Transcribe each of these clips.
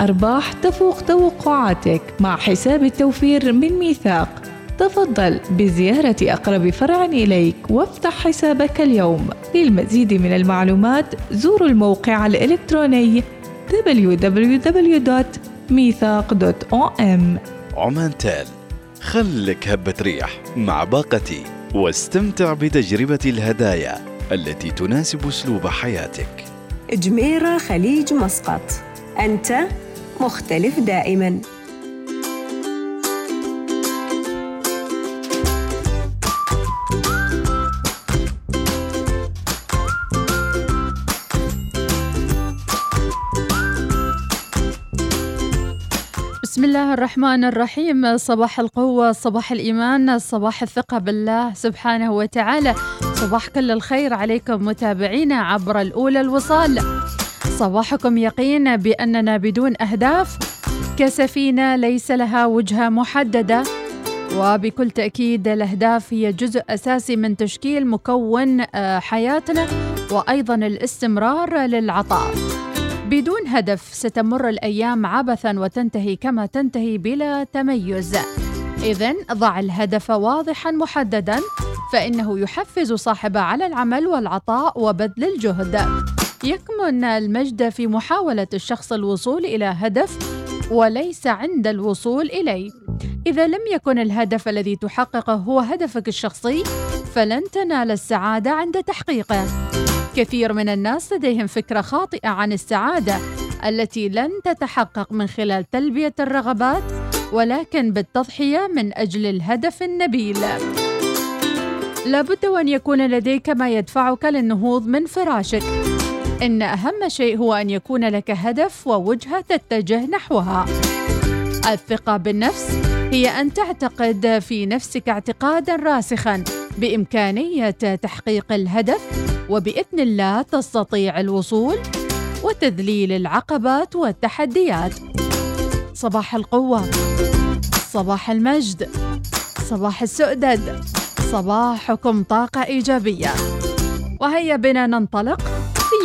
أرباح تفوق توقعاتك مع حساب التوفير من ميثاق. تفضل بزيارة أقرب فرع إليك وافتح حسابك اليوم. للمزيد من المعلومات زوروا الموقع الإلكتروني www.ميثاق.om عمان تال خلك هبة ريح مع باقتي واستمتع بتجربة الهدايا التي تناسب أسلوب حياتك. جميرة خليج مسقط. أنت مختلف دائماً. بسم الله الرحمن الرحيم. صباح القوة صباح الإيمان صباح الثقة بالله سبحانه وتعالى. صباح كل الخير عليكم متابعينا عبر الأولى الوصال. صباحكم يقين بأننا بدون أهداف. كسفينة ليس لها وجهة محددة. وبكل تأكيد الأهداف هي جزء أساسي من تشكيل مكون آه، حياتنا وأيضا الاستمرار للعطاء. بدون هدف ستمر الأيام عبثا وتنتهي كما تنتهي بلا تميز. إذا ضع الهدف واضحا محددا فإنه يحفز صاحبه على العمل والعطاء وبذل الجهد. يكمن المجد في محاولة الشخص الوصول إلى هدف وليس عند الوصول إليه إذا لم يكن الهدف الذي تحققه هو هدفك الشخصي فلن تنال السعادة عند تحقيقه كثير من الناس لديهم فكرة خاطئة عن السعادة التي لن تتحقق من خلال تلبية الرغبات ولكن بالتضحية من أجل الهدف النبيل. لابد وأن يكون لديك ما يدفعك للنهوض من فراشك. إن أهم شيء هو أن يكون لك هدف ووجهة تتجه نحوها. الثقة بالنفس هي أن تعتقد في نفسك اعتقادا راسخا بإمكانية تحقيق الهدف وبإذن الله تستطيع الوصول وتذليل العقبات والتحديات. صباح القوة، صباح المجد، صباح السؤدد، صباحكم طاقة إيجابية. وهيا بنا ننطلق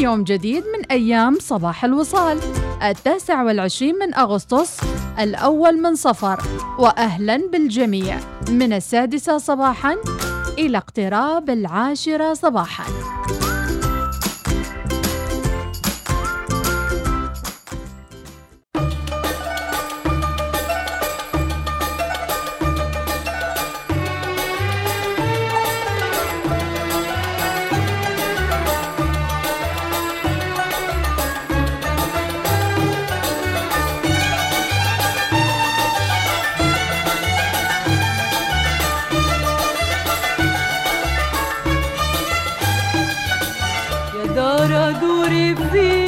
يوم جديد من أيام صباح الوصال. التاسع والعشرين من أغسطس الأول من صفر. وأهلا بالجميع. من السادسة صباحا إلى اقتراب العاشرة صباحا. دوري فينا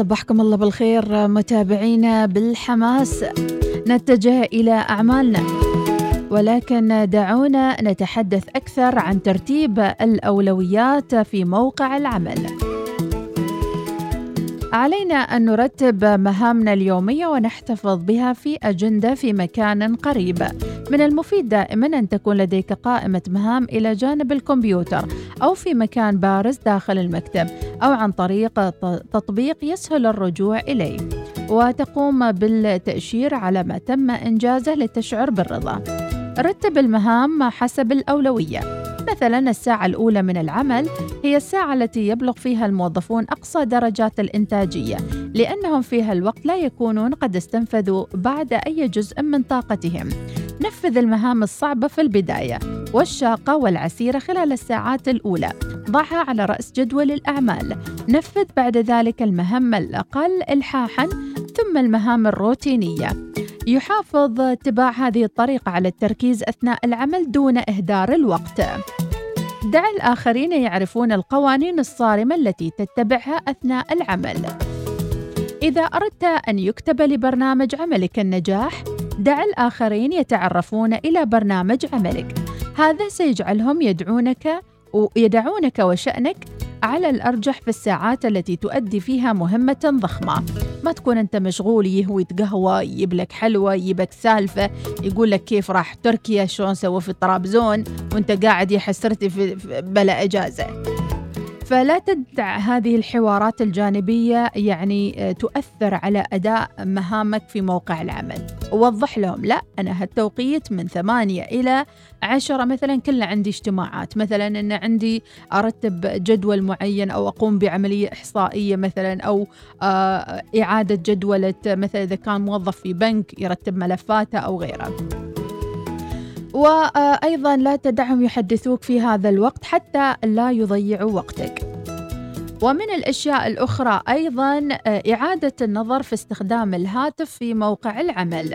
وصبحكم الله بالخير متابعينا بالحماس. نتجه إلى أعمالنا. ولكن دعونا نتحدث أكثر عن ترتيب الأولويات في موقع العمل. علينا أن نرتب مهامنا اليومية ونحتفظ بها في أجندة في مكان قريب. من المفيد دائما أن تكون لديك قائمة مهام إلى جانب الكمبيوتر أو في مكان بارز داخل المكتب أو عن طريق تطبيق يسهل الرجوع إليه. وتقوم بالتأشير على ما تم إنجازه لتشعر بالرضا. رتب المهام حسب الأولوية. مثلا الساعة الأولى من العمل هي الساعة التي يبلغ فيها الموظفون أقصى درجات الإنتاجية لأنهم في هالوقت لا يكونون قد استنفذوا بعد أي جزء من طاقتهم. نفذ المهام الصعبة في البداية والشاقة والعسيرة خلال الساعات الأولى. ضعها على رأس جدول الأعمال. نفذ بعد ذلك المهام الأقل إلحاحا ثم المهام الروتينية. يحافظ اتباع هذه الطريقة على التركيز أثناء العمل دون إهدار الوقت. دع الآخرين يعرفون القوانين الصارمة التي تتبعها أثناء العمل. إذا أردت أن يكتب لبرنامج عملك النجاح دع الآخرين يتعرفون إلى برنامج عملك. هذا سيجعلهم يدعونك ويدعونك وشأنك على الأرجح في الساعات التي تؤدي فيها مهمة ضخمة. ما تكون أنت مشغول يهوي قهوة يجيب لك حلوة يجيبك سالفة يقول لك كيف راح تركيا شلون سوى في طرابزون وأنت قاعد يا حسرتي في بلا إجازة. فلا تدع هذه الحوارات الجانبية يعني آه، تؤثر على أداء مهامك في موقع العمل. ووضح لهم لا أنا هالتوقيت من ثمانية إلى عشرة مثلا كلها عندي اجتماعات. مثلا أن عندي أرتب جدول معين أو أقوم بعملية إحصائية مثلا أو آه، إعادة جدولة مثلا إذا كان موظف في بنك يرتب ملفاته أو غيره. وأيضا لا تدعهم يحدثوك في هذا الوقت حتى لا يضيعوا وقتك. ومن الأشياء الأخرى أيضا آه، إعادة النظر في استخدام الهاتف في موقع العمل.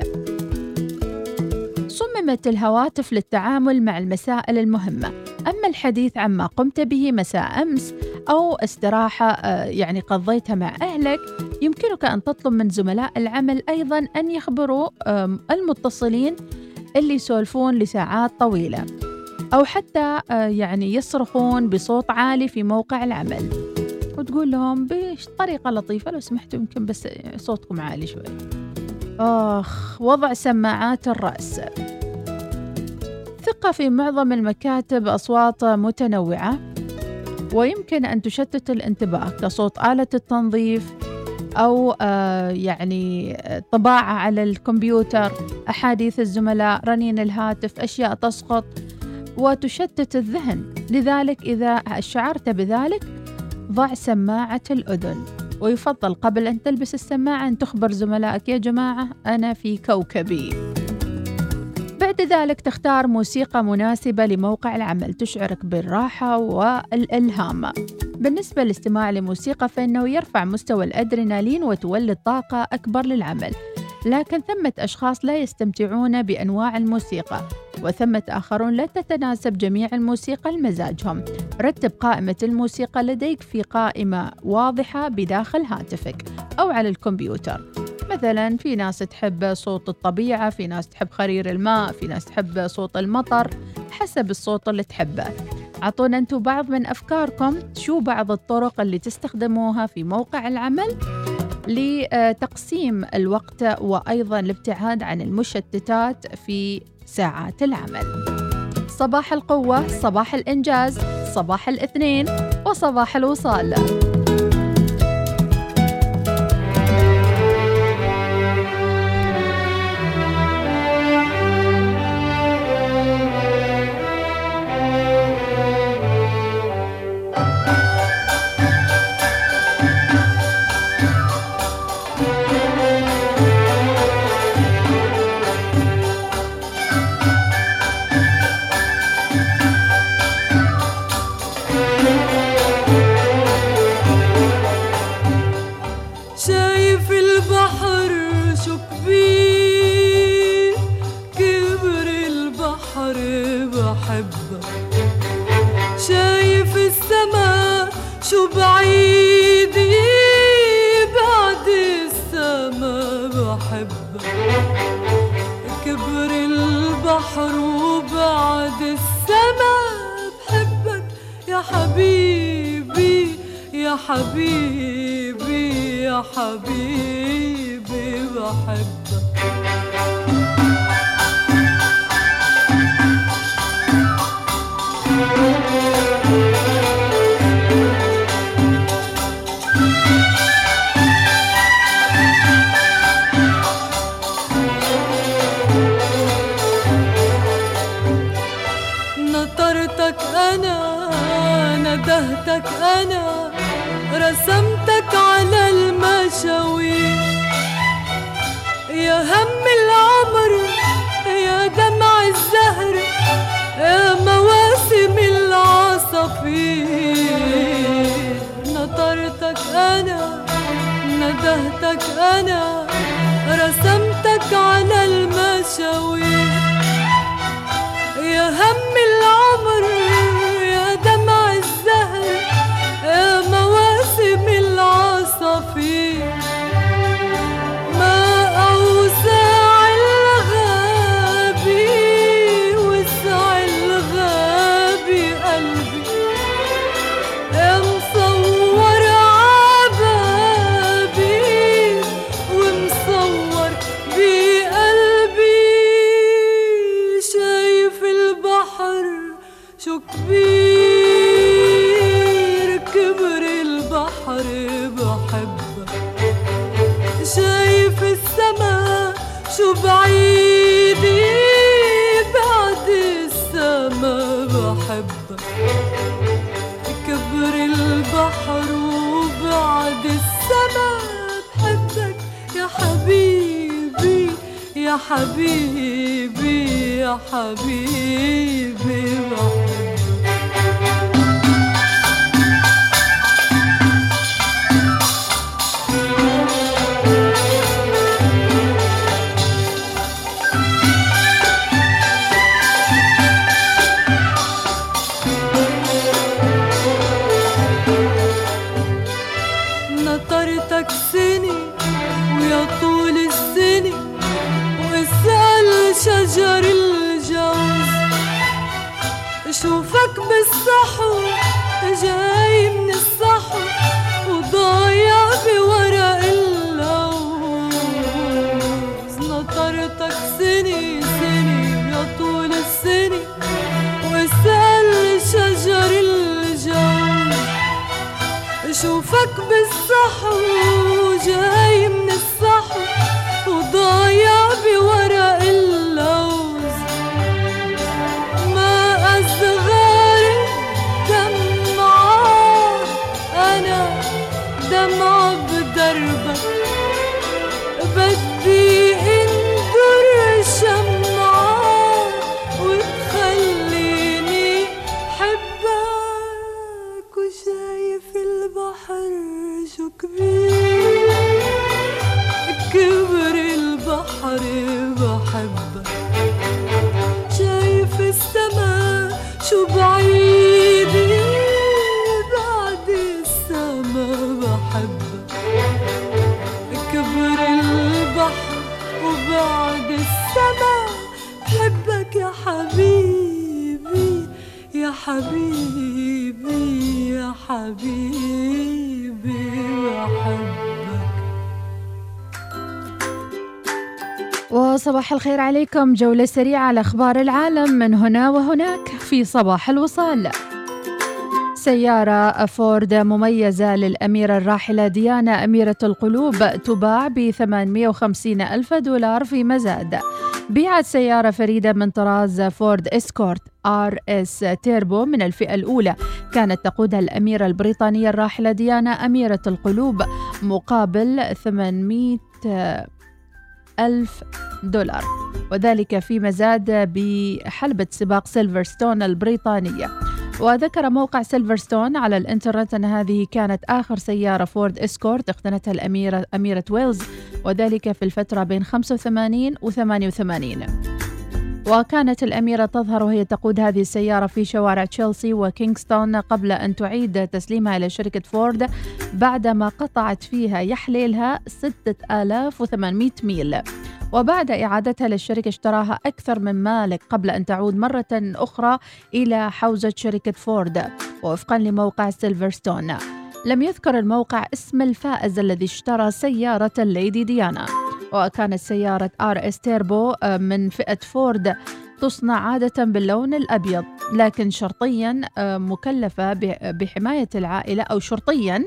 صممت الهواتف للتعامل مع المسائل المهمة. أما الحديث عما قمت به مساء أمس أو استراحة آه، يعني قضيتها مع أهلك يمكنك أن تطلب من زملاء العمل أيضا أن يخبروا المتصلين اللي يسولفون لساعات طويلة. أو حتى آه، يعني يصرخون بصوت عالي في موقع العمل. وتقول لهم بطريقة لطيفة لو سمحتوا يمكن بس صوتكم عالي شوي. آخ وضع سماعات الرأس. ثقة في معظم المكاتب أصوات متنوعة ويمكن أن تشتت الانتباه كصوت آلة التنظيف أو آه، يعني طباعة على الكمبيوتر أحاديث الزملاء رنين الهاتف أشياء تسقط وتشتت الذهن. لذلك إذا شعرت بذلك ضع سماعة الأذن. ويفضل قبل أن تلبس السماعة أن تخبر زملائك يا جماعة أنا في كوكبي. بعد ذلك تختار موسيقى مناسبة لموقع العمل تشعرك بالراحة والإلهام. بالنسبة للاستماع لموسيقى فإنه يرفع مستوى الأدرينالين وتولد طاقة أكبر للعمل. لكن ثمة أشخاص لا يستمتعون بأنواع الموسيقى وثمة آخرون لا تتناسب جميع الموسيقى لمزاجهم. رتب قائمة الموسيقى لديك في قائمة واضحة بداخل هاتفك أو على الكمبيوتر. مثلا في ناس تحب صوت الطبيعة في ناس تحب خرير الماء في ناس تحب صوت المطر حسب الصوت اللي تحبه. أعطونا أنتم بعض من أفكاركم. شو بعض الطرق اللي تستخدموها في موقع العمل لتقسيم الوقت وأيضا الابتعاد عن المشتتات في ساعات العمل؟ صباح القوة صباح الإنجاز صباح الاثنين وصباح الوصال. البحر وبعد السما. بحبك يا حبيبي يا حبيبي يا حبيبي بحبك. هم العمر يا دمع الزهر يا مواسم العصافير. نطرتك أنا ندهتك أنا رسمتك على المشاوير. يا هم يا حبيبي يا حبيبي وصباح الخير عليكم. جولة سريعة على أخبار العالم من هنا وهناك في صباح الوصال. سيارة فورد مميزة للأميرة الراحلة ديانا أميرة القلوب تباع ب 850 ألف دولار في مزاد. بيعت سيارة فريدة من طراز فورد إسكورت آر إس تيربو من الفئة الأولى. كانت تقودها الأميرة البريطانية الراحلة ديانا أميرة القلوب مقابل 800 ألف دولار. وذلك في مزاد بحلبة سباق سيلفرستون البريطانية. وذكر موقع سيلفرستون على الإنترنت أن هذه كانت آخر سيارة فورد إسكورت اقتنتها الأميرة أميرة ويلز وذلك في الفترة بين 85 و 88 وكانت الأميرة تظهر وهي تقود هذه السيارة في شوارع تشيلسي وكينغستون قبل أن تعيد تسليمها إلى شركة فورد بعدما قطعت فيها يحليلها 6800 ميل. وبعد إعادتها للشركة اشتراها أكثر من مالك قبل أن تعود مرة أخرى إلى حوزة شركة فورد. ووفقا لموقع سيلفرستون. لم يذكر الموقع اسم الفائز الذي اشترى سيارة الليدي ديانا. وكانت سيارة آر إس تيربو آه، من فئة فورد تصنع عادة باللون الأبيض لكن شرطيا آه، مكلفة بحماية العائلة أو شرطيا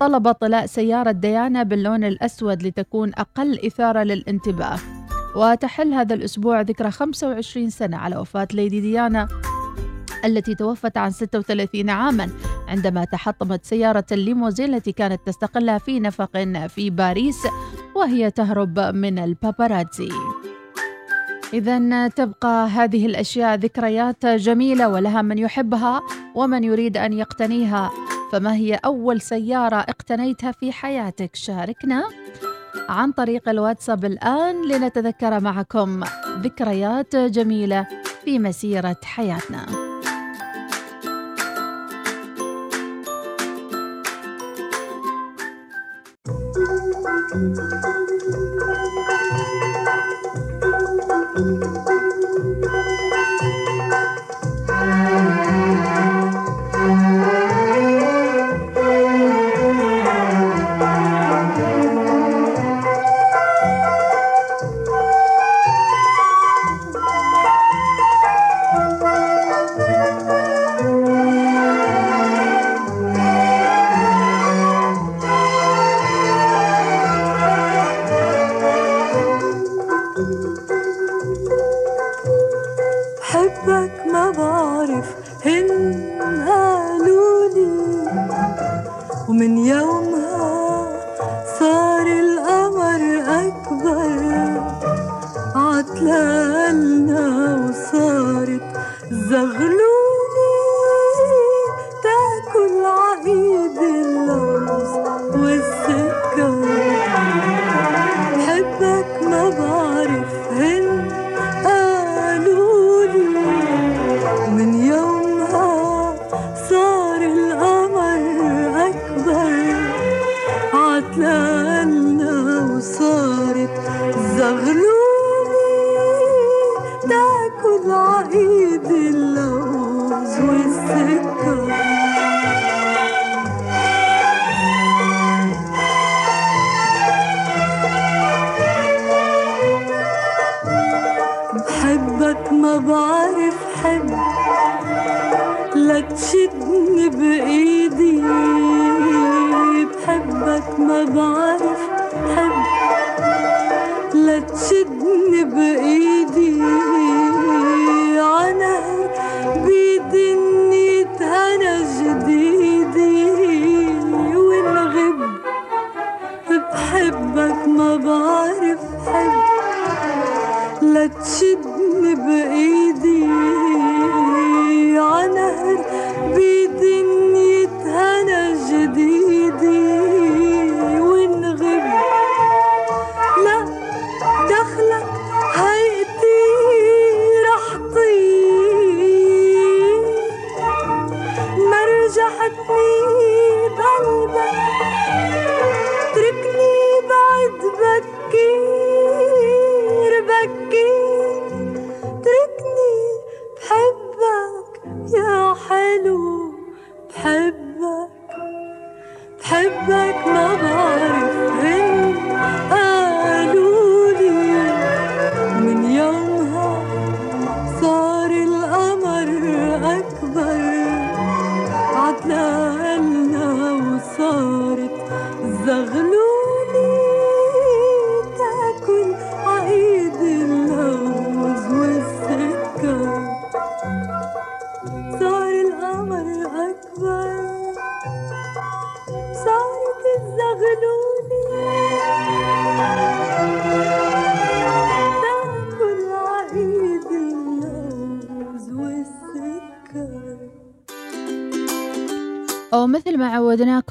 طلب طلاء سيارة ديانا باللون الأسود لتكون أقل إثارة للانتباه. وتحل هذا الأسبوع ذكرى 25 سنة على وفاة ليدي ديانا. التي توفت عن 36 عاما عندما تحطمت سيارة الليموزين التي كانت تستقلها في نفق في باريس وهي تهرب من الباباراتزي. إذا تبقى هذه الأشياء ذكريات جميلة ولها من يحبها ومن يريد أن يقتنيها. فما هي أول سيارة اقتنيتها في حياتك؟ شاركنا عن طريق الواتساب الآن لنتذكر معكم ذكريات جميلة في مسيرة حياتنا. بحبك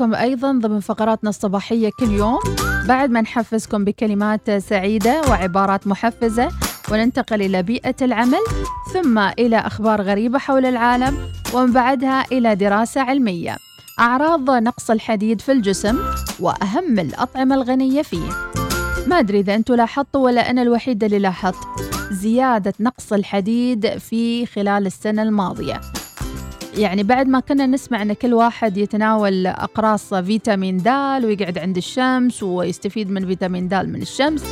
عودناكم أيضا ضمن فقراتنا الصباحية كل يوم. بعد ما نحفزكم بكلمات سعيدة وعبارات محفزة وننتقل إلى بيئة العمل ثم إلى أخبار غريبة حول العالم ومن بعدها إلى دراسة علمية. أعراض نقص الحديد في الجسم وأهم الأطعمة الغنية فيه. ما أدري إذا أنتم لاحظتوا ولا أنا الوحيدة اللي لاحظت زيادة نقص الحديد في خلال السنة الماضية. يعني بعد ما كنا نسمع إن كل واحد يتناول أقراص فيتامين د ويقعد عند الشمس ويستفيد من فيتامين د من الشمس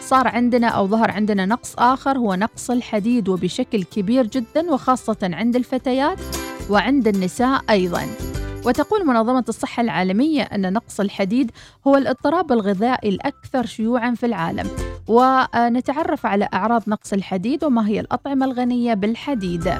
صار عندنا أو ظهر عندنا نقص آخر هو نقص الحديد وبشكل كبير جدا وخاصة عند الفتيات وعند النساء أيضا. وتقول منظمة الصحة العالمية أن نقص الحديد هو الاضطراب الغذائي الأكثر شيوعا في العالم. ونتعرف على أعراض نقص الحديد وما هي الأطعمة الغنية بالحديد.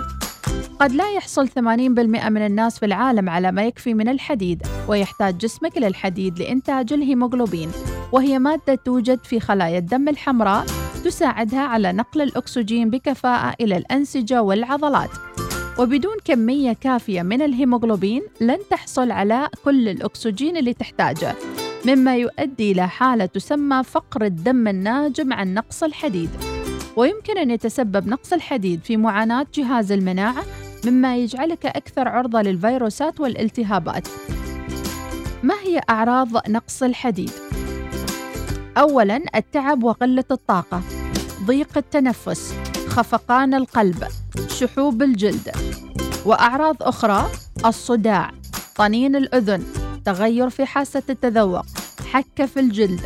قد لا يحصل 80% من الناس في العالم على ما يكفي من الحديد ويحتاج جسمك إلى الحديد لإنتاج الهيموغلوبين وهي مادة توجد في خلايا الدم الحمراء تساعدها على نقل الأكسجين بكفاءة إلى الأنسجة والعضلات. وبدون كمية كافية من الهيموغلوبين لن تحصل على كل الأكسجين اللي تحتاجه مما يؤدي إلى حالة تسمى فقر الدم الناجم عن نقص الحديد. ويمكن أن يتسبب نقص الحديد في معاناة جهاز المناعة مما يجعلك أكثر عرضة للفيروسات والالتهابات. ما هي أعراض نقص الحديد؟ أولاً التعب وقلة الطاقة ضيق التنفس خفقان القلب شحوب الجلد. وأعراض أخرى الصداع طنين الأذن تغير في حاسة التذوق حكة في الجلد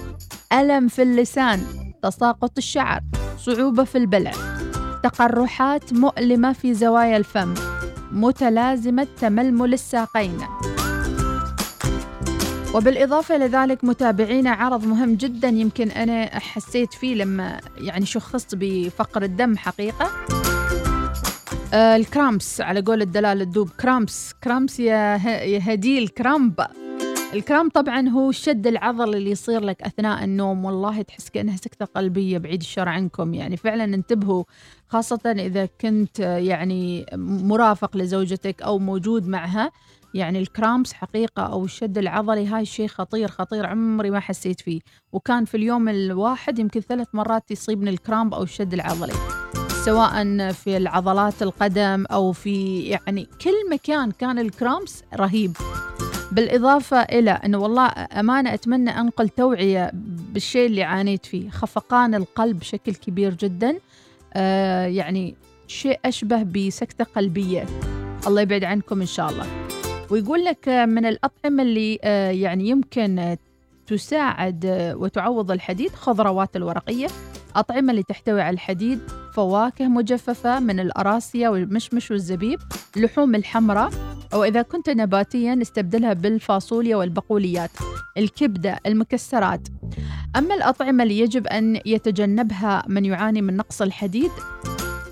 ألم في اللسان تساقط الشعر صعوبة في البلع. تقرحات مؤلمة في زوايا الفم. متلازمة تململ الساقين. وبالإضافة إلى ذلك متابعينا عرض مهم جدا يمكن أنا حسيت فيه لما يعني شخصت بفقر الدم حقيقة. آه الكرامبس على قول الدلال الدوب كرامبس. كرامبس يا, يا هديل كرامب. الكرامب طبعا هو الشد العضلي اللي يصير لك أثناء النوم والله تحس كأنها سكتة قلبية بعيد الشر عنكم. يعني فعلا انتبهوا خاصة إذا كنت آه، يعني مرافق لزوجتك أو موجود معها. يعني الكرامبس حقيقة أو الشد العضلي هاي شيء خطير خطير عمري ما حسيت فيه. وكان في اليوم الواحد يمكن ثلاث مرات يصيبني الكرامب أو الشد العضلي. سواء في العضلات القدم أو في يعني كل مكان كان الكرامبس رهيب. بالإضافة إلى أنه والله أمانة أتمنى أنقل توعية بالشيء اللي عانيت فيه. خفقان القلب بشكل كبير جدا. آه يعني شيء أشبه بسكتة قلبية. الله يبعد عنكم إن شاء الله. ويقول لك من الأطعمة اللي آه يعني يمكن تساعد وتعوض الحديد خضروات الورقية. أطعمة اللي تحتوي على الحديد فواكه مجففة من الأراسية والمشمش والزبيب لحوم الحمراء أو إذا كنت نباتيا استبدلها بالفاصوليا والبقوليات الكبدة المكسرات. أما الأطعمة اللي يجب أن يتجنبها من يعاني من نقص الحديد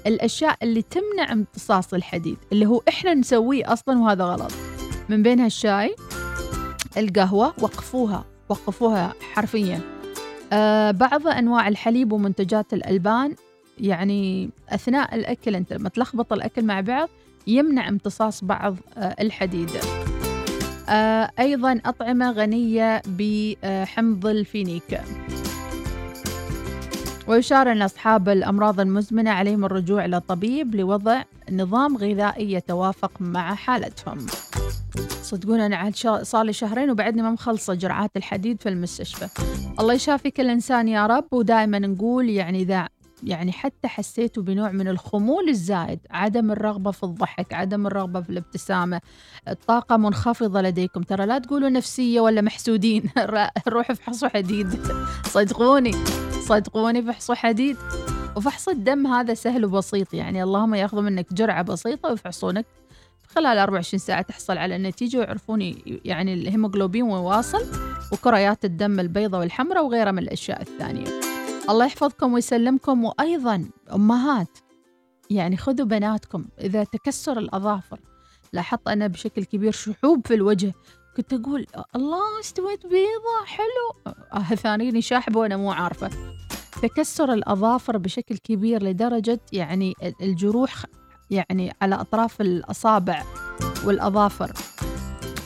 الأشياء اللي تمنع امتصاص الحديد اللي هو إحنا نسويه أصلا وهذا غلط. من بينها الشاي القهوة وقفوها وقفوها حرفيا. آه بعض أنواع الحليب ومنتجات الألبان يعني أثناء الأكل أنت لما تلخبط الأكل مع بعض يمنع امتصاص بعض آه الحديد. آه أيضا أطعمة غنية بحمض الفينيك. ويشار أن أصحاب الأمراض المزمنة عليهم الرجوع إلى طبيب لوضع نظام غذائي يتوافق مع حالتهم. صدقون أنا عاد صار لي شهرين وبعدني ما مخلصة جرعات الحديد في المستشفى. الله يشافي كل إنسان يا رب ودائما نقول يعني إذا يعني حتى حسيتوا بنوع من الخمول الزائد عدم الرغبة في الضحك عدم الرغبة في الابتسامة الطاقة منخفضة لديكم. ترى لا تقولوا نفسية ولا محسودين روحوا افحصوا حديد. صدقوني صدقوني فحصوا حديد. وفحص الدم هذا سهل وبسيط يعني اللهم ياخذوا منك جرعة بسيطة ويفحصونك خلال 24 ساعة تحصل على النتيجة ويعرفون يعني الهيموغلوبين وين واصل وكريات الدم البيضاء والحمراء وغيرها من الأشياء الثانية. الله يحفظكم ويسلمكم وأيضا أمهات يعني خذوا بناتكم. إذا تكسر الأظافر لاحظت أنا بشكل كبير شحوب في الوجه. كنت أقول الله استويت بيضة حلو. آه ثانيني شاحبة وأنا مو عارفة. تكسر الأظافر بشكل كبير لدرجة يعني ال- الجروح يعني على أطراف الأصابع والأظافر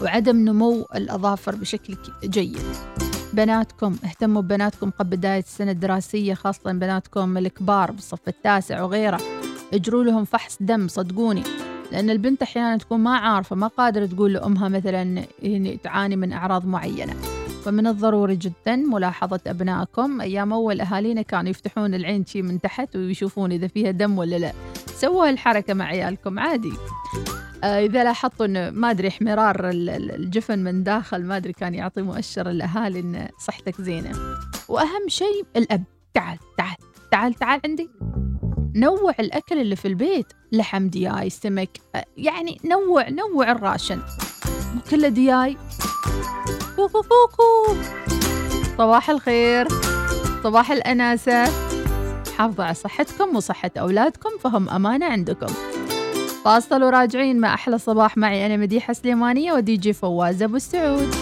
وعدم نمو الأظافر بشكل جيد. بناتكم اهتموا ببناتكم قبل بداية السنة الدراسية خاصة بناتكم الكبار بالصف التاسع وغيره. اجروا لهم فحص دم صدقوني. لأن البنت أحيانا تكون ما عارفة ما قادرة تقول لأمها مثلا تعاني من أعراض معينة. فمن الضروري جدا ملاحظة أبنائكم. أيام أول أهالينا كانوا يفتحون العين شي من تحت ويشوفون إذا فيها دم ولا لا. سووا هالحركة مع عيالكم عادي. آه، إذا لاحظتوا إنه ما أدري احمرار ال- ال- الجفن من داخل ما أدري كان يعطي مؤشر الأهالي إن صحتك زينة. وأهم شيء الأب. تعال تعال تعال تعال عندي. نوع الأكل اللي في البيت لحم دياي سمك آه، يعني نوع نوع ال ration. كله دياي. كوكو كوكو صباح الخير صباح الأناسة حافظوا على صحتكم وصحة أولادكم فهم أمانة عندكم فاصل وراجعين مع أحلى صباح معي أنا مديحة سليمانية ودي جي فواز أبو السعود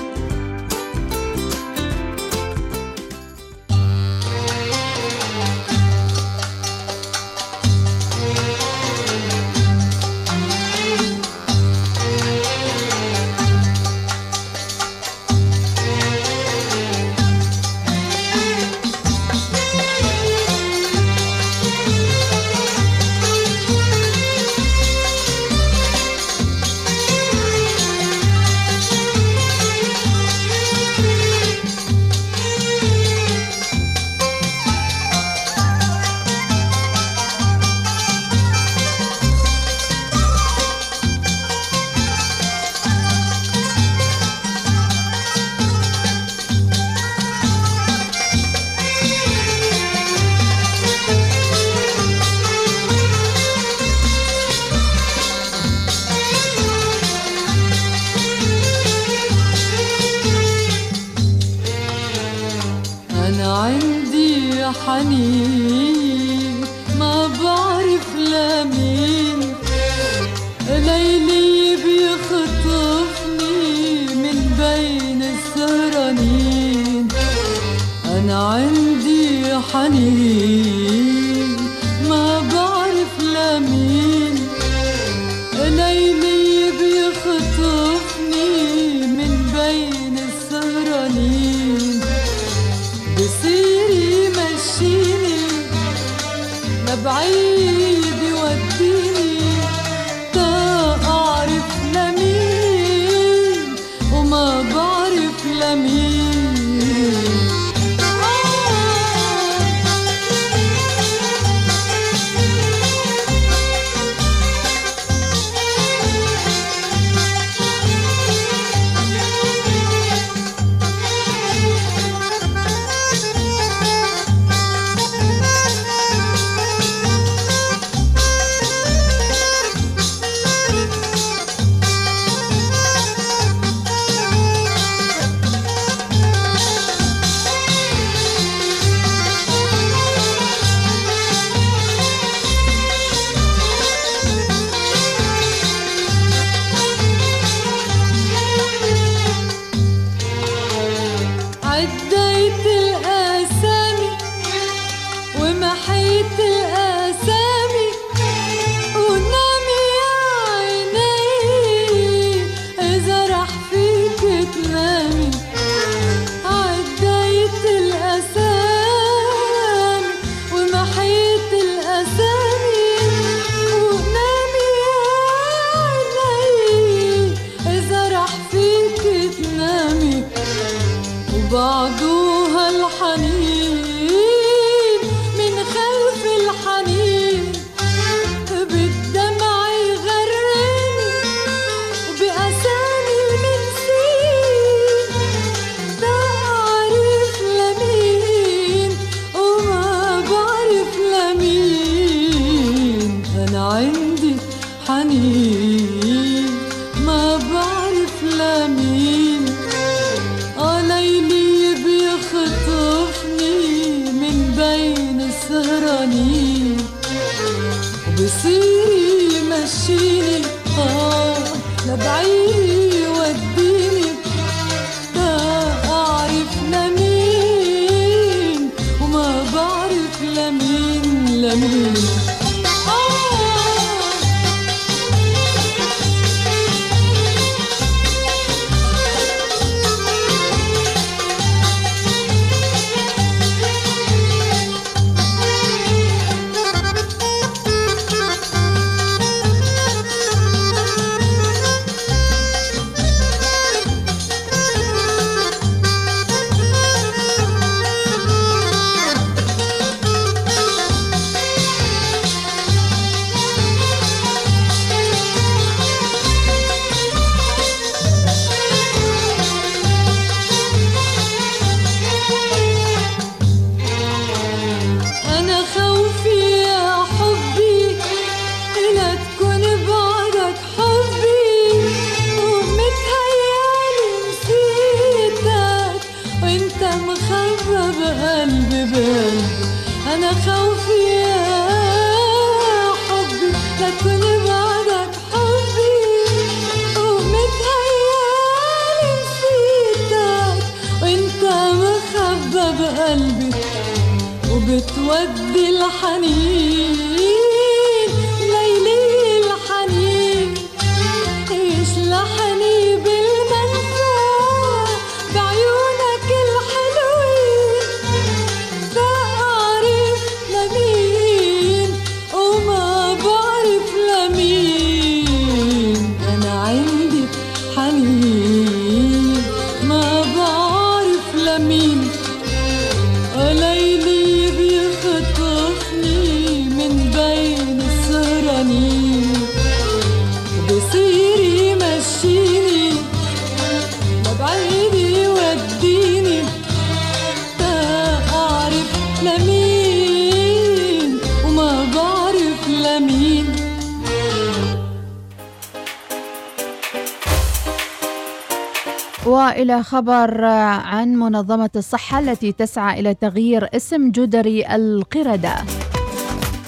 وإلى خبر عن منظمة الصحة التي تسعى إلى تغيير اسم جدري القردة.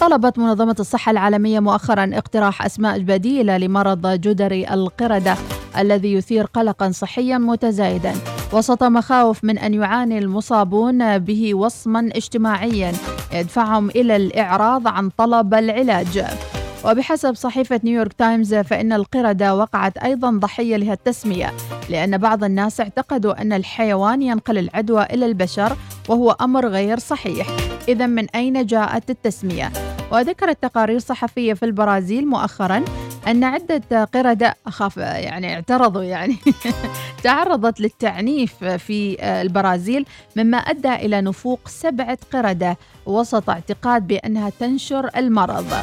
طلبت منظمة الصحة العالمية مؤخرا اقتراح أسماء بديلة لمرض جدري القردة الذي يثير قلقا صحيا متزايدا. وسط مخاوف من أن يعاني المصابون به وصما اجتماعيا يدفعهم إلى الإعراض عن طلب العلاج. وبحسب صحيفة نيويورك تايمز فإن القردة وقعت أيضا ضحية لهالتسمية لأن بعض الناس اعتقدوا أن الحيوان ينقل العدوى إلى البشر وهو أمر غير صحيح إذا من أين جاءت التسمية؟ وذكرت تقارير صحفية في البرازيل مؤخرا أن عدة قردة أخاف يعني اعترضوا يعني تعرضت للتعنيف في البرازيل مما أدى إلى نفوق سبعة قردة وسط اعتقاد بأنها تنشر المرض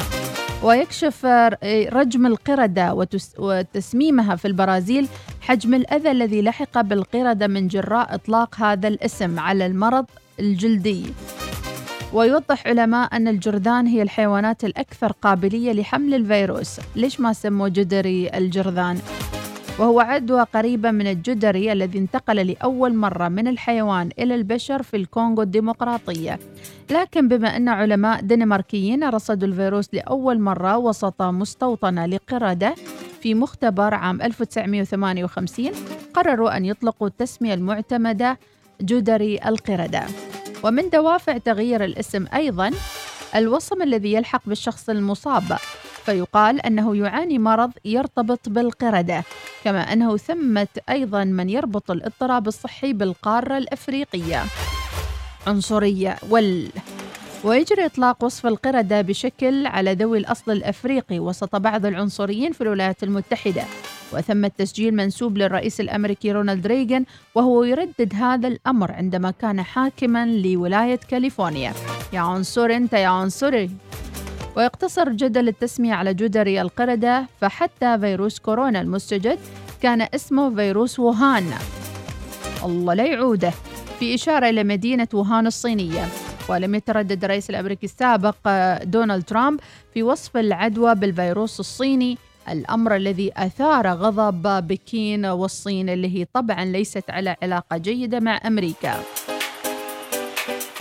ويكشف رجم القردة وتس- وتسميمها في البرازيل حجم الأذى الذي لحق بالقردة من جراء إطلاق هذا الاسم على المرض الجلدي ويوضح علماء أن الجرذان هي الحيوانات الأكثر قابلية لحمل الفيروس ليش ما سموا جدري الجرذان؟ وهو عدوى قريبة من الجدري الذي انتقل لأول مرة من الحيوان إلى البشر في الكونغو الديمقراطية. لكن بما أن علماء دنماركيين رصدوا الفيروس لأول مرة وسط مستوطنة لقردة في مختبر عام 1958 قرروا أن يطلقوا التسمية المعتمدة جدري القردة. ومن دوافع تغيير الاسم أيضا الوصم الذي يلحق بالشخص المصاب فيقال أنه يعاني مرض يرتبط بالقردة كما أنه ثمة أيضا من يربط الاضطراب الصحي بالقارة الأفريقية. عنصرية وال. ويجري إطلاق وصف القردة بشكل على ذوي الأصل الأفريقي وسط بعض العنصريين في الولايات المتحدة. وثم التسجيل منسوب للرئيس الأمريكي رونالد ريغان وهو يردد هذا الأمر عندما كان حاكما لولاية كاليفورنيا. يا عنصر أنت يا عنصري. ويقتصر جدل التسمية على جدري القردة فحتى فيروس كورونا المستجد كان اسمه فيروس ووهان. الله لا يعوده. في إشارة إلى مدينة ووهان الصينية ولم يتردد الرئيس الأمريكي السابق آه، دونالد ترامب في وصف العدوى بالفيروس الصيني الأمر الذي أثار غضب بكين والصين اللي هي طبعا ليست على علاقة جيدة مع أمريكا.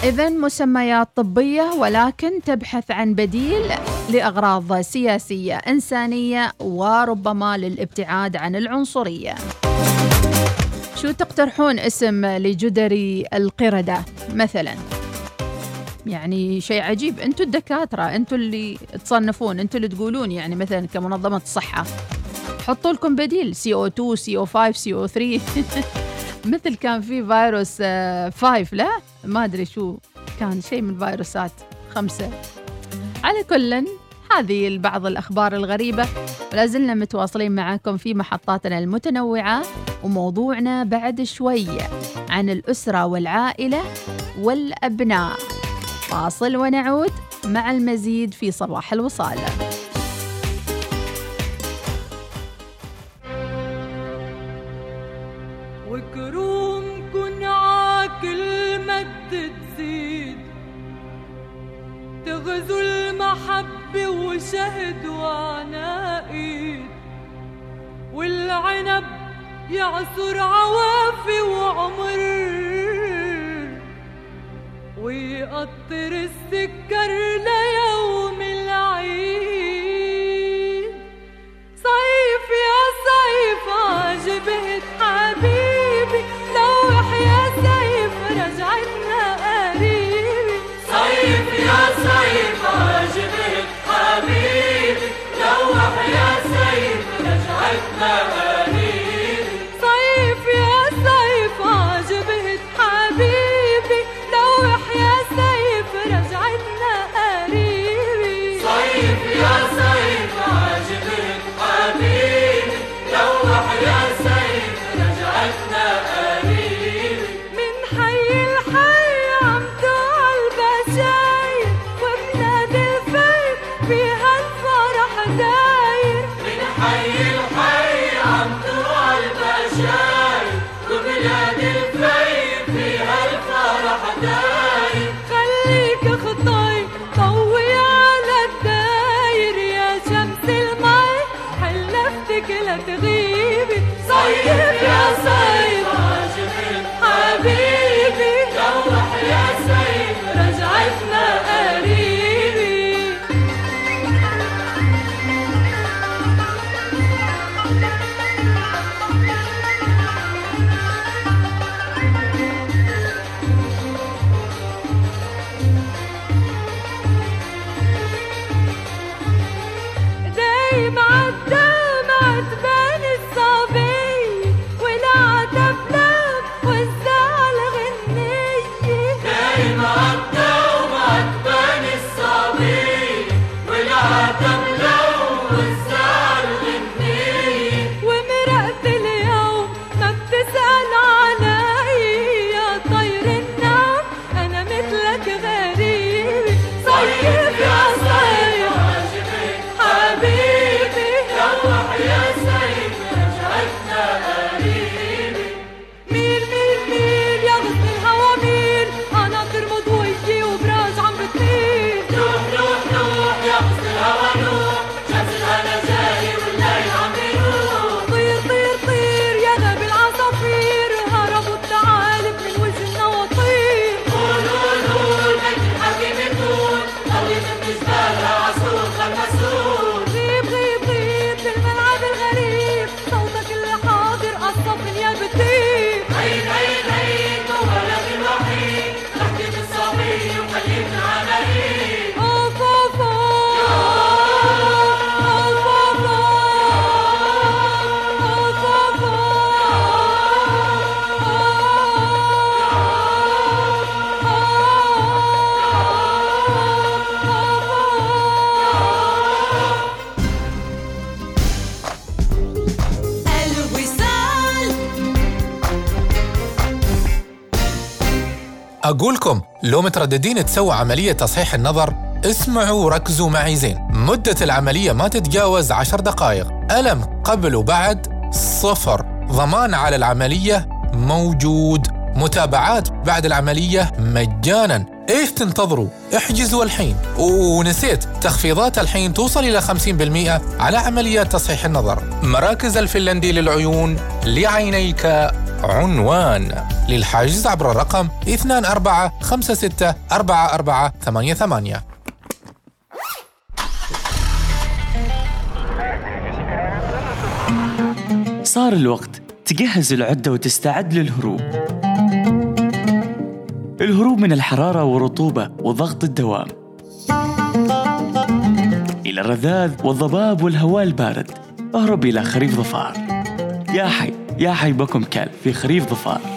إذا مسميات طبية ولكن تبحث عن بديل لأغراض سياسية إنسانية وربما للابتعاد عن العنصرية. شو تقترحون اسم لجدري القردة مثلا؟ يعني شيء عجيب أنتم الدكاترة أنتم اللي تصنفون أنتم اللي تقولون يعني مثلا كمنظمة الصحة حطوا لكم بديل سي أو 2 سي أو 5 سي أو 3 مثل كان في فيروس 5 لا؟ ما أدري شو كان شيء من الفيروسات خمسة. على كل هذه بعض الأخبار الغريبة. ولا زلنا متواصلين معكم في محطاتنا المتنوعة وموضوعنا بعد شوية عن الأسرة والعائلة والأبناء. فاصل ونعود مع المزيد في صباح الوصال. وشهد وعناقيد والعنب يعصر عوافي وعمر. ويقطر السكر ليوم Amen. أقولكم لو مترددين تسووا عملية تصحيح النظر. اسمعوا وركزوا معي زين. مدة العملية ما تتجاوز عشر دقائق. ألم قبل وبعد؟ صفر. ضمان على العملية؟ موجود. متابعات بعد العملية؟ مجانا. إيش تنتظروا؟ احجزوا الحين. ونسيت. تخفيضات الحين توصل إلى 50% على عمليات تصحيح النظر. مراكز الفنلندي للعيون لعينيك. عنوان للحجز عبر الرقم 24564488 صار الوقت تجهز العدة وتستعد للهروب. الهروب من الحرارة والرطوبة وضغط الدوام. إلى الرذاذ والضباب والهواء البارد. أهرب إلى خريف ظفار. يا حي. يا حي بكم كلب في خريف ظفار.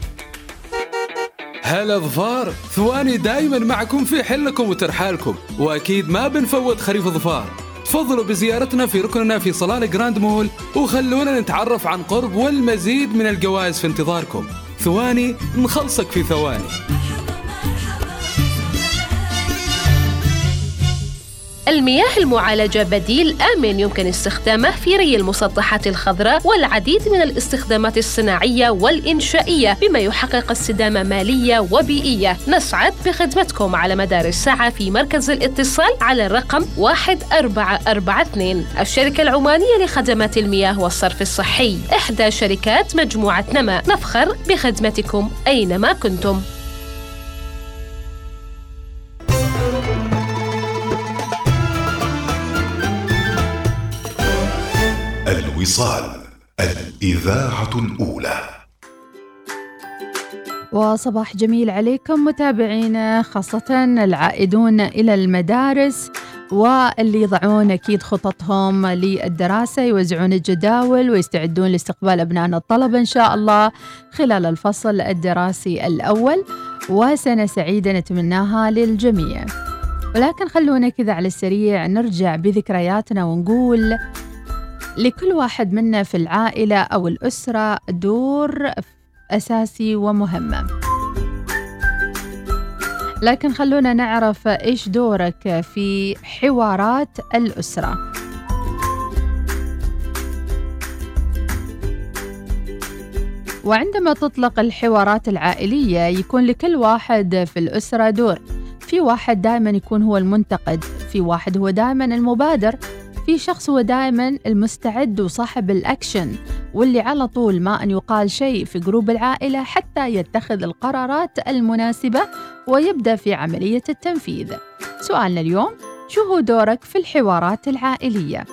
هلا ظفار ثواني دايما معكم في حلكم وترحالكم وأكيد ما بنفوت خريف ظفار. تفضلوا بزيارتنا في ركننا في صلالة جراند مول وخلونا نتعرف عن قرب والمزيد من الجوائز في انتظاركم. ثواني نخلصك في ثواني. المياه المعالجة بديل آمن يمكن استخدامه في ري المسطحات الخضراء والعديد من الاستخدامات الصناعية والإنشائية بما يحقق استدامة مالية وبيئية. نسعد بخدمتكم على مدار الساعة في مركز الاتصال على الرقم 1442 الشركة العمانية لخدمات المياه والصرف الصحي. إحدى شركات مجموعة نما. نفخر بخدمتكم أينما كنتم. الوصال الإذاعة الأولى. وصباح جميل عليكم متابعينا خاصة العائدون إلى المدارس واللي يضعون أكيد خططهم للدراسة يوزعون الجداول ويستعدون لاستقبال أبنائنا الطلبة إن شاء الله خلال الفصل الدراسي الأول وسنة سعيدة نتمناها للجميع. ولكن خلونا كذا على السريع نرجع بذكرياتنا ونقول لكل واحد منا في العائلة أو الأسرة دور أساسي ومهم. لكن خلونا نعرف إيش دورك في حوارات الأسرة. وعندما تطلق الحوارات العائلية يكون لكل واحد في الأسرة دور. في واحد دائما يكون هو المنتقد في واحد هو دائما المبادر. في شخص هو دائما المستعد وصاحب الأكشن واللي على طول ما أن يقال شيء في group العائلة حتى يتخذ القرارات المناسبة ويبدأ في عملية التنفيذ سؤالنا اليوم شو هو دورك في الحوارات العائلية؟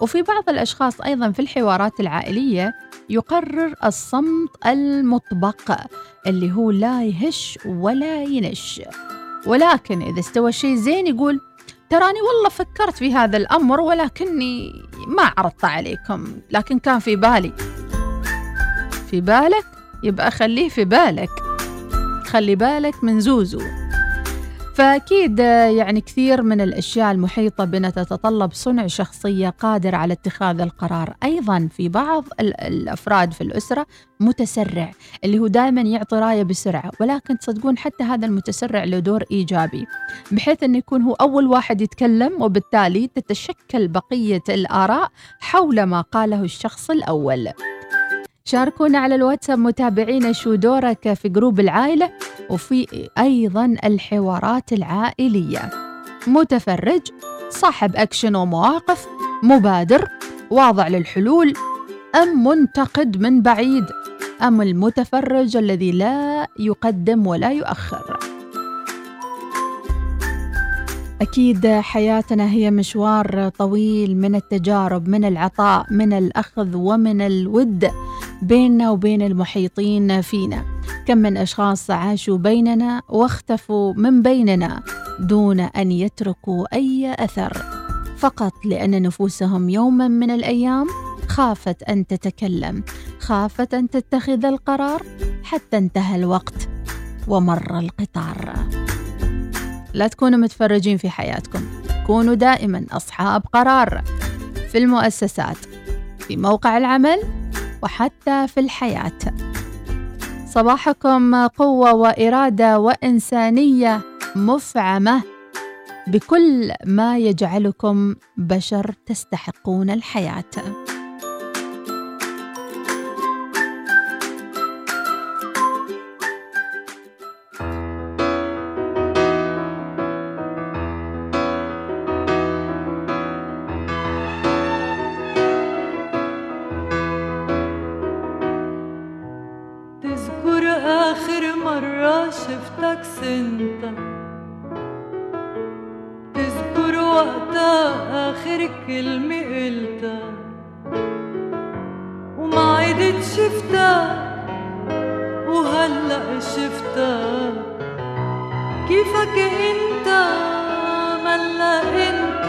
وفي بعض الأشخاص أيضا في الحوارات العائلية يقرر الصمت المطبق اللي هو لا يهش ولا ينش ولكن إذا استوى الشيء زين يقول تراني والله فكرت في هذا الأمر ولكني ما عرضت عليكم لكن كان في بالي. في بالك؟ يبقى خليه في بالك. خلي بالك من زوزو. فأكيد يعني كثير من الأشياء المحيطة بنا تتطلب صنع شخصية قادرة على اتخاذ القرار. أيضا في بعض الأفراد في الأسرة متسرع اللي هو دائما يعطي راية بسرعة ولكن تصدقون حتى هذا المتسرع له دور إيجابي بحيث أنه يكون هو أول واحد يتكلم وبالتالي تتشكل بقية الآراء حول ما قاله الشخص الأول. شاركونا على الواتساب متابعينا شو دورك في group العائلة وفي أيضا الحوارات العائلية. متفرج صاحب أكشن ومواقف مبادر واضع للحلول أم منتقد من بعيد أم المتفرج الذي لا يقدم ولا يؤخر. أكيد حياتنا هي مشوار طويل من التجارب من العطاء من الأخذ ومن الود بيننا وبين المحيطين فينا. كم من أشخاص عاشوا بيننا واختفوا من بيننا دون أن يتركوا أي أثر. فقط لأن نفوسهم يوما من الأيام خافت أن تتكلم خافت أن تتخذ القرار حتى انتهى الوقت ومر القطار. لا تكونوا متفرجين في حياتكم. كونوا دائما أصحاب قرار في المؤسسات في موقع العمل وحتى في الحياة. صباحكم قوة وإرادة وإنسانية مفعمة بكل ما يجعلكم بشر تستحقون الحياة. وقتها آخر كلمة قلتها وما عدت شفتها وهلأ شفتها كيفك انت؟ ملا انت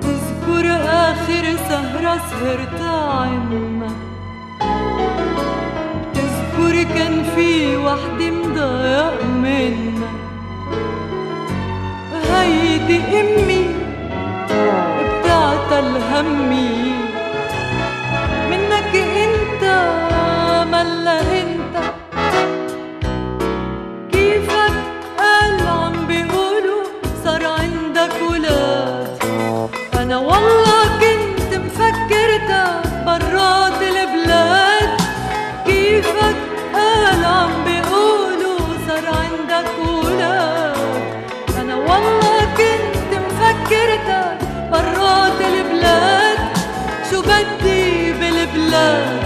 تذكر آخر سهرة سهرتها عنا تذكر كان في وحدة مضايق منا هيدي أمي بتاعت الهمي love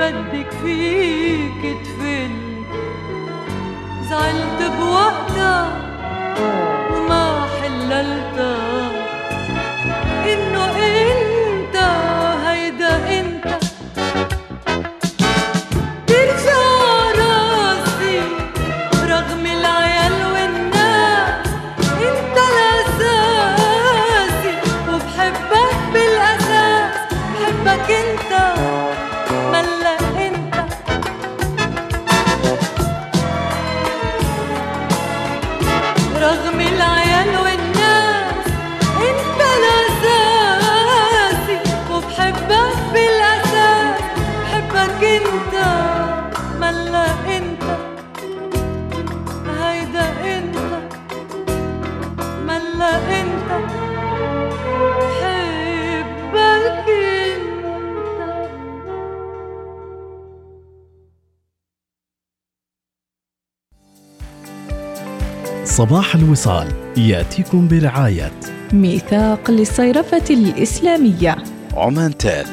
بدك فيك تفلي صباح الوصال يأتيكم برعاية. ميثاق للصيرفة الإسلامية. عمان تال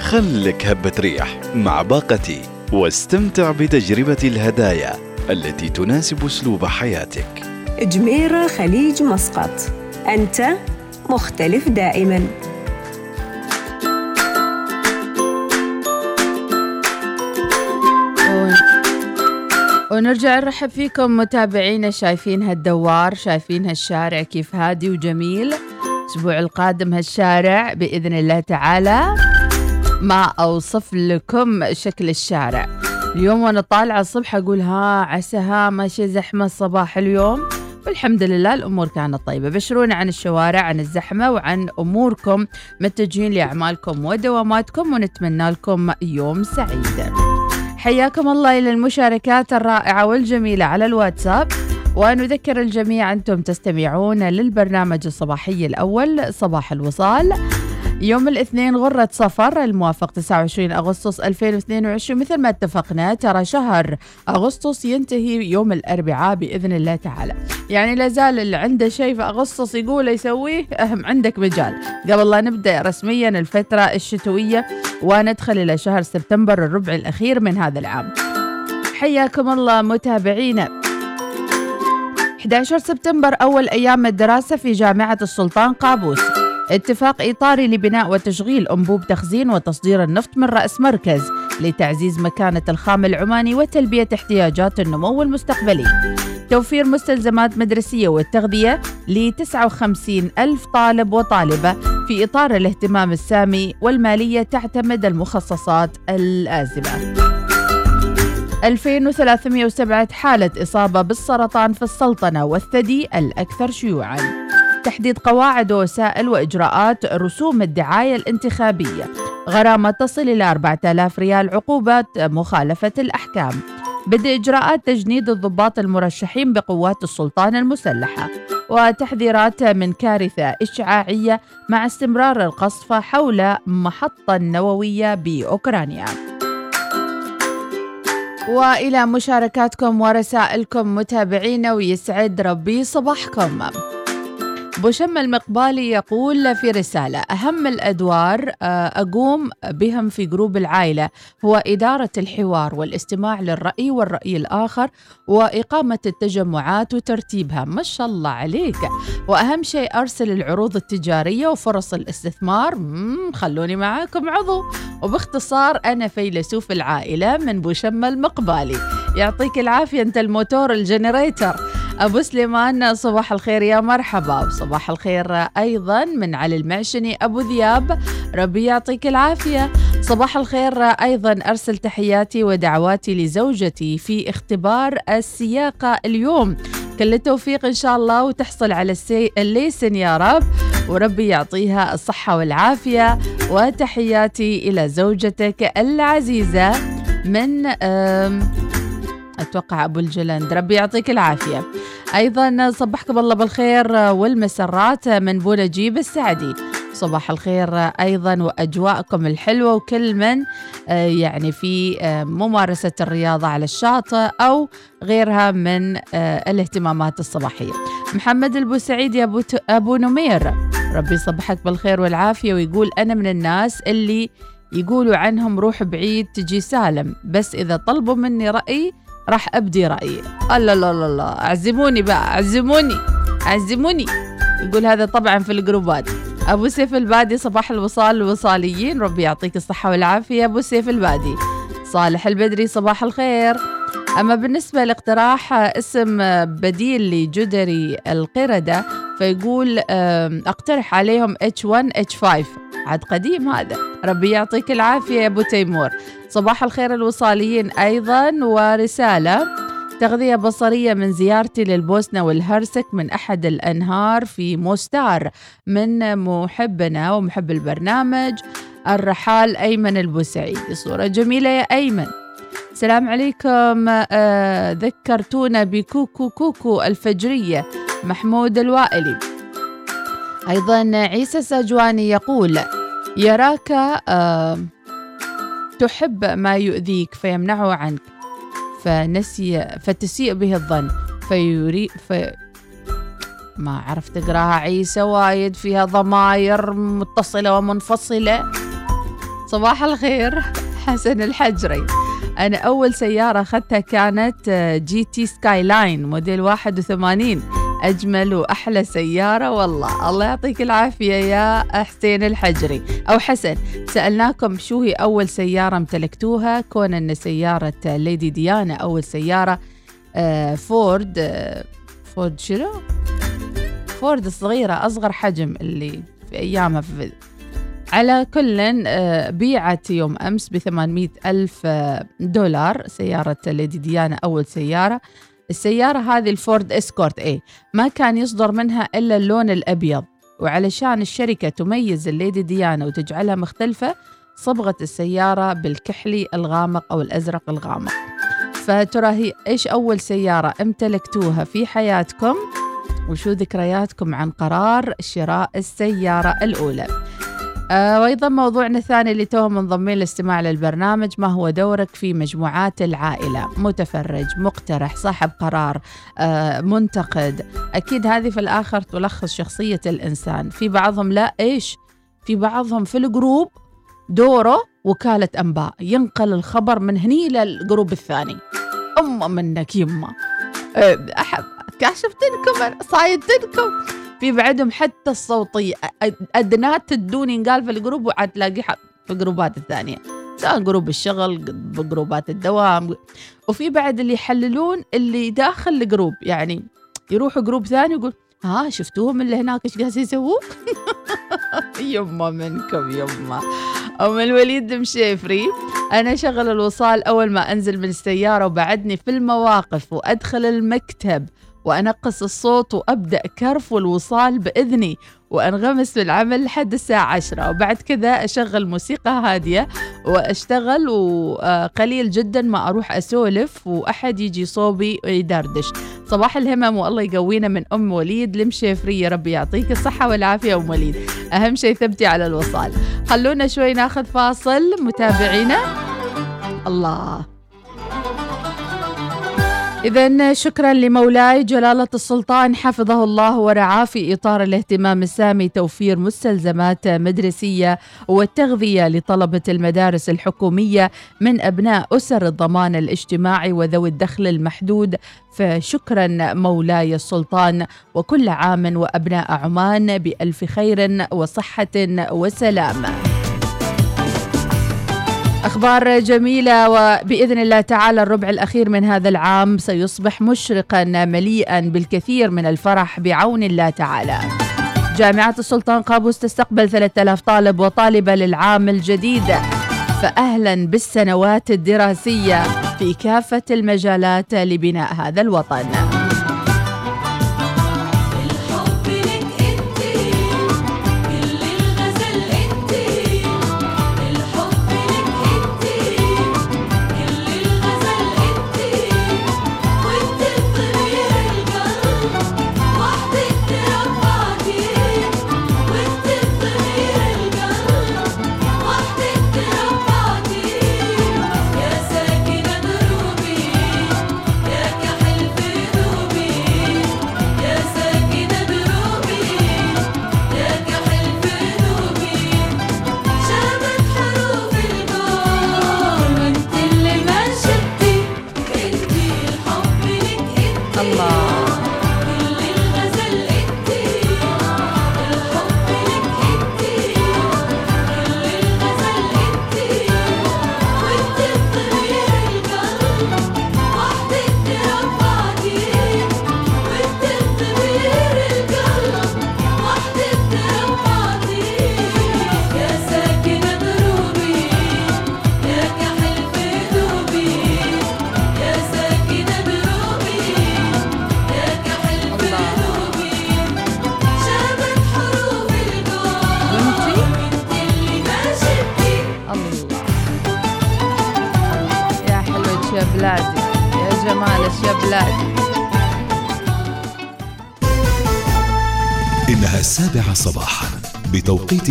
خلك هبة ريح مع باقتي واستمتع بتجربة الهدايا التي تناسب أسلوب حياتك. جميرة خليج مسقط أنت مختلف دائما. ونرجع نرحب فيكم متابعينا شايفين هالدوار شايفين هالشارع كيف هادي وجميل. الأسبوع القادم هالشارع بإذن الله تعالى ما أوصف لكم شكل الشارع. اليوم وأنا طالعة الصبح أقول ها عسى ها ماشي زحمة الصباح اليوم. والحمد لله الأمور كانت طيبة. بشرونا عن الشوارع عن الزحمة وعن أموركم متجهين لأعمالكم ودواماتكم ونتمنى لكم يوم سعيد. حياكم الله إلى المشاركات الرائعة والجميلة على الواتساب. ونذكر الجميع أنتم تستمعون للبرنامج الصباحي الأول صباح الوصال. يوم الاثنين غرة صفر الموافق 29 أغسطس 2022 مثل ما اتفقنا ترى شهر أغسطس ينتهي يوم الأربعاء بإذن الله تعالى. يعني لازال اللي عنده شيء في أغسطس يقول يسويه أهم عندك مجال. قبل لا نبدأ رسميا الفترة الشتوية وندخل إلى شهر سبتمبر الربع الأخير من هذا العام. حياكم الله متابعينا. 11 سبتمبر أول أيام الدراسة في جامعة السلطان قابوس. اتفاق إطاري لبناء وتشغيل أنبوب تخزين وتصدير النفط من رأس مركز لتعزيز مكانة الخام العماني وتلبية احتياجات النمو المستقبلي. توفير مستلزمات مدرسية والتغذية ل 59 ألف طالب وطالبة في إطار الاهتمام السامي والمالية تعتمد المخصصات اللازمة 2307 حالة إصابة بالسرطان في السلطنة والثدي الأكثر شيوعاً. تحديد قواعد ووسائل وإجراءات رسوم الدعاية الانتخابية. غرامة تصل إلى 4000 ريال عقوبة مخالفة الأحكام. بدء إجراءات تجنيد الضباط المرشحين بقوات السلطان المسلحة. وتحذيرات من كارثة إشعاعية مع استمرار القصف حول محطة نووية بأوكرانيا. وإلى مشاركاتكم ورسائلكم متابعينا ويسعد ربي صباحكم. بوشم المقبالي يقول في رسالة أهم الأدوار آه، أقوم بهم في جروب العائلة هو إدارة الحوار والاستماع للرأي والرأي الآخر وإقامة التجمعات وترتيبها. ما شاء الله عليك. وأهم شيء أرسل العروض التجارية وفرص الاستثمار. خلوني معاكم عضو. وباختصار أنا فيلسوف العائلة من بوشم المقبالي. يعطيك العافية أنت الموتور الجنريتر. أبو سليمان صباح الخير يا مرحبا. وصباح الخير أيضا من علي المعشني أبو ذياب. ربي يعطيك العافية. صباح الخير أيضا أرسل تحياتي ودعواتي لزوجتي في اختبار السياقة اليوم. كل التوفيق إن شاء الله وتحصل على السي... ال license يا رب. وربي يعطيها الصحة والعافية. وتحياتي إلى زوجتك العزيزة من أم أتوقع أبو الجلندى. ربي يعطيك العافية. أيضا صبحكم الله بالخير والمسرات من بو نجيب السعدي. صباح الخير أيضا وأجواءكم الحلوة وكل من آه، يعني في آه، ممارسة الرياضة على الشاطئ أو غيرها من آه، الاهتمامات الصباحية. محمد البوسعيد يا أبو أبو نمير. ربي يصبحك بالخير والعافية ويقول أنا من الناس اللي يقولوا عنهم روح بعيد تجي سالم بس إذا طلبوا مني رأي راح أبدي رأيي. الله لا لا اعزموني بقى اعزموني اعزموني يقول هذا طبعا في الجروبات أبو سيف البادي صباح الوصال الوصاليين. ربي يعطيك الصحة والعافية أبو سيف البادي. صالح البدري صباح الخير. أما بالنسبة لاقتراح اسم بديل لجدري القردة فيقول أقترح عليهم H1 H5 عاد قديم هذا. ربي يعطيك العافية يا أبو تيمور. صباح الخير الوصاليين أيضا ورسالة تغذية بصرية من زيارتي للبوسنة والهرسك من أحد الأنهار في موستار من محبنا ومحب البرنامج الرحال أيمن البوسعيدي صورة جميلة يا أيمن. السلام عليكم آه ذكرتونا بكوكو كوكو الفجرية محمود الوائلي. أيضا عيسى السجواني يقول يراك آه تحب ما يؤذيك فيمنعه عنك فنسي فتسيء به الظن فيري في ما عرفت أقراها. عيسى وايد فيها ضماير متصلة ومنفصلة. صباح الخير حسن الحجري. أنا أول سيارة أخذتها كانت GT Skyline موديل 81 أجمل وأحلى سيارة والله. الله يعطيك العافية يا حسين الحجري. أو حسن سألناكم شو هي أول سيارة امتلكتوها؟ كون أن سيارة ليدي ديانا أول سيارة آه، فورد آه، فورد شنو؟ فورد الصغيرة أصغر حجم اللي في أيامها. في على كل آه، بيعت يوم أمس ب ألف دولار سيارة ليدي ديانا أول سيارة. السيارة هذه الفورد إسكورت اي ما كان يصدر منها إلا اللون الأبيض. وعلشان الشركة تميز الليدي ديانا وتجعلها مختلفة صبغت السيارة بالكحلي الغامق أو الأزرق الغامق. فترى هي إيش أول سيارة امتلكتوها في حياتكم؟ وشو ذكرياتكم عن قرار شراء السيارة الأولى؟ آه وأيضا موضوعنا الثاني اللي توه منضمين للاستماع للبرنامج ما هو دورك في مجموعات العائلة؟ متفرج مقترح صاحب قرار آه منتقد. أكيد هذه في الآخر تلخص شخصية الإنسان. في بعضهم لا إيش؟ في بعضهم في ال group دوره وكالة أنباء. ينقل الخبر من هني لل group الثاني. أم منك يمه أه، أحب كاشفتنكم صايدتنكم. في بعدهم حتى الصوتية. أ- أدنات تدوني قال في الجروب وعاد تلاقي ح- في الجروبات الثانية. سواء جروب الشغل جروبات الدوام. وفي بعد اللي يحللون اللي داخل الجروب يعني يروحوا جروب ثاني يقول ها شفتوهم اللي هناك إيش قاعد يسووا؟ يما منكم يما. أم الوليد المشيفري أنا شغل الوصال أول ما أنزل من السيارة وبعدني في المواقف وأدخل المكتب. وأنقص الصوت وأبدأ كرف والوصال بإذني وأنغمس في العمل لحد الساعة عشرة. وبعد كذا أشغل موسيقى هادية وأشتغل وقليل جدا ما أروح أسولف وأحد يجي صوبي ويدردش صباح الهمم والله يقوينا من أم وليد. المشيفري ربي يعطيك الصحة والعافية أم وليد. أهم شيء ثبتي على الوصال. خلونا شوي ناخذ فاصل. متابعينا؟ الله. إذا شكرا لمولاي جلالة السلطان حفظه الله ورعاه في إطار الاهتمام السامي توفير مستلزمات مدرسية والتغذية لطلبة المدارس الحكومية من أبناء أسر الضمان الاجتماعي وذوي الدخل المحدود. فشكرا مولاي السلطان وكل عام وأبناء عمان بألف خير وصحة وسلام. أخبار جميلة وبإذن الله تعالى الربع الأخير من هذا العام سيصبح مشرقا مليئا بالكثير من الفرح بعون الله تعالى. جامعة السلطان قابوس تستقبل 3000 طالب وطالبة للعام الجديد. فأهلا بالسنوات الدراسية في كافة المجالات لبناء هذا الوطن.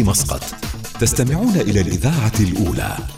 مسقط. تستمعون إلى الإذاعة الأولى.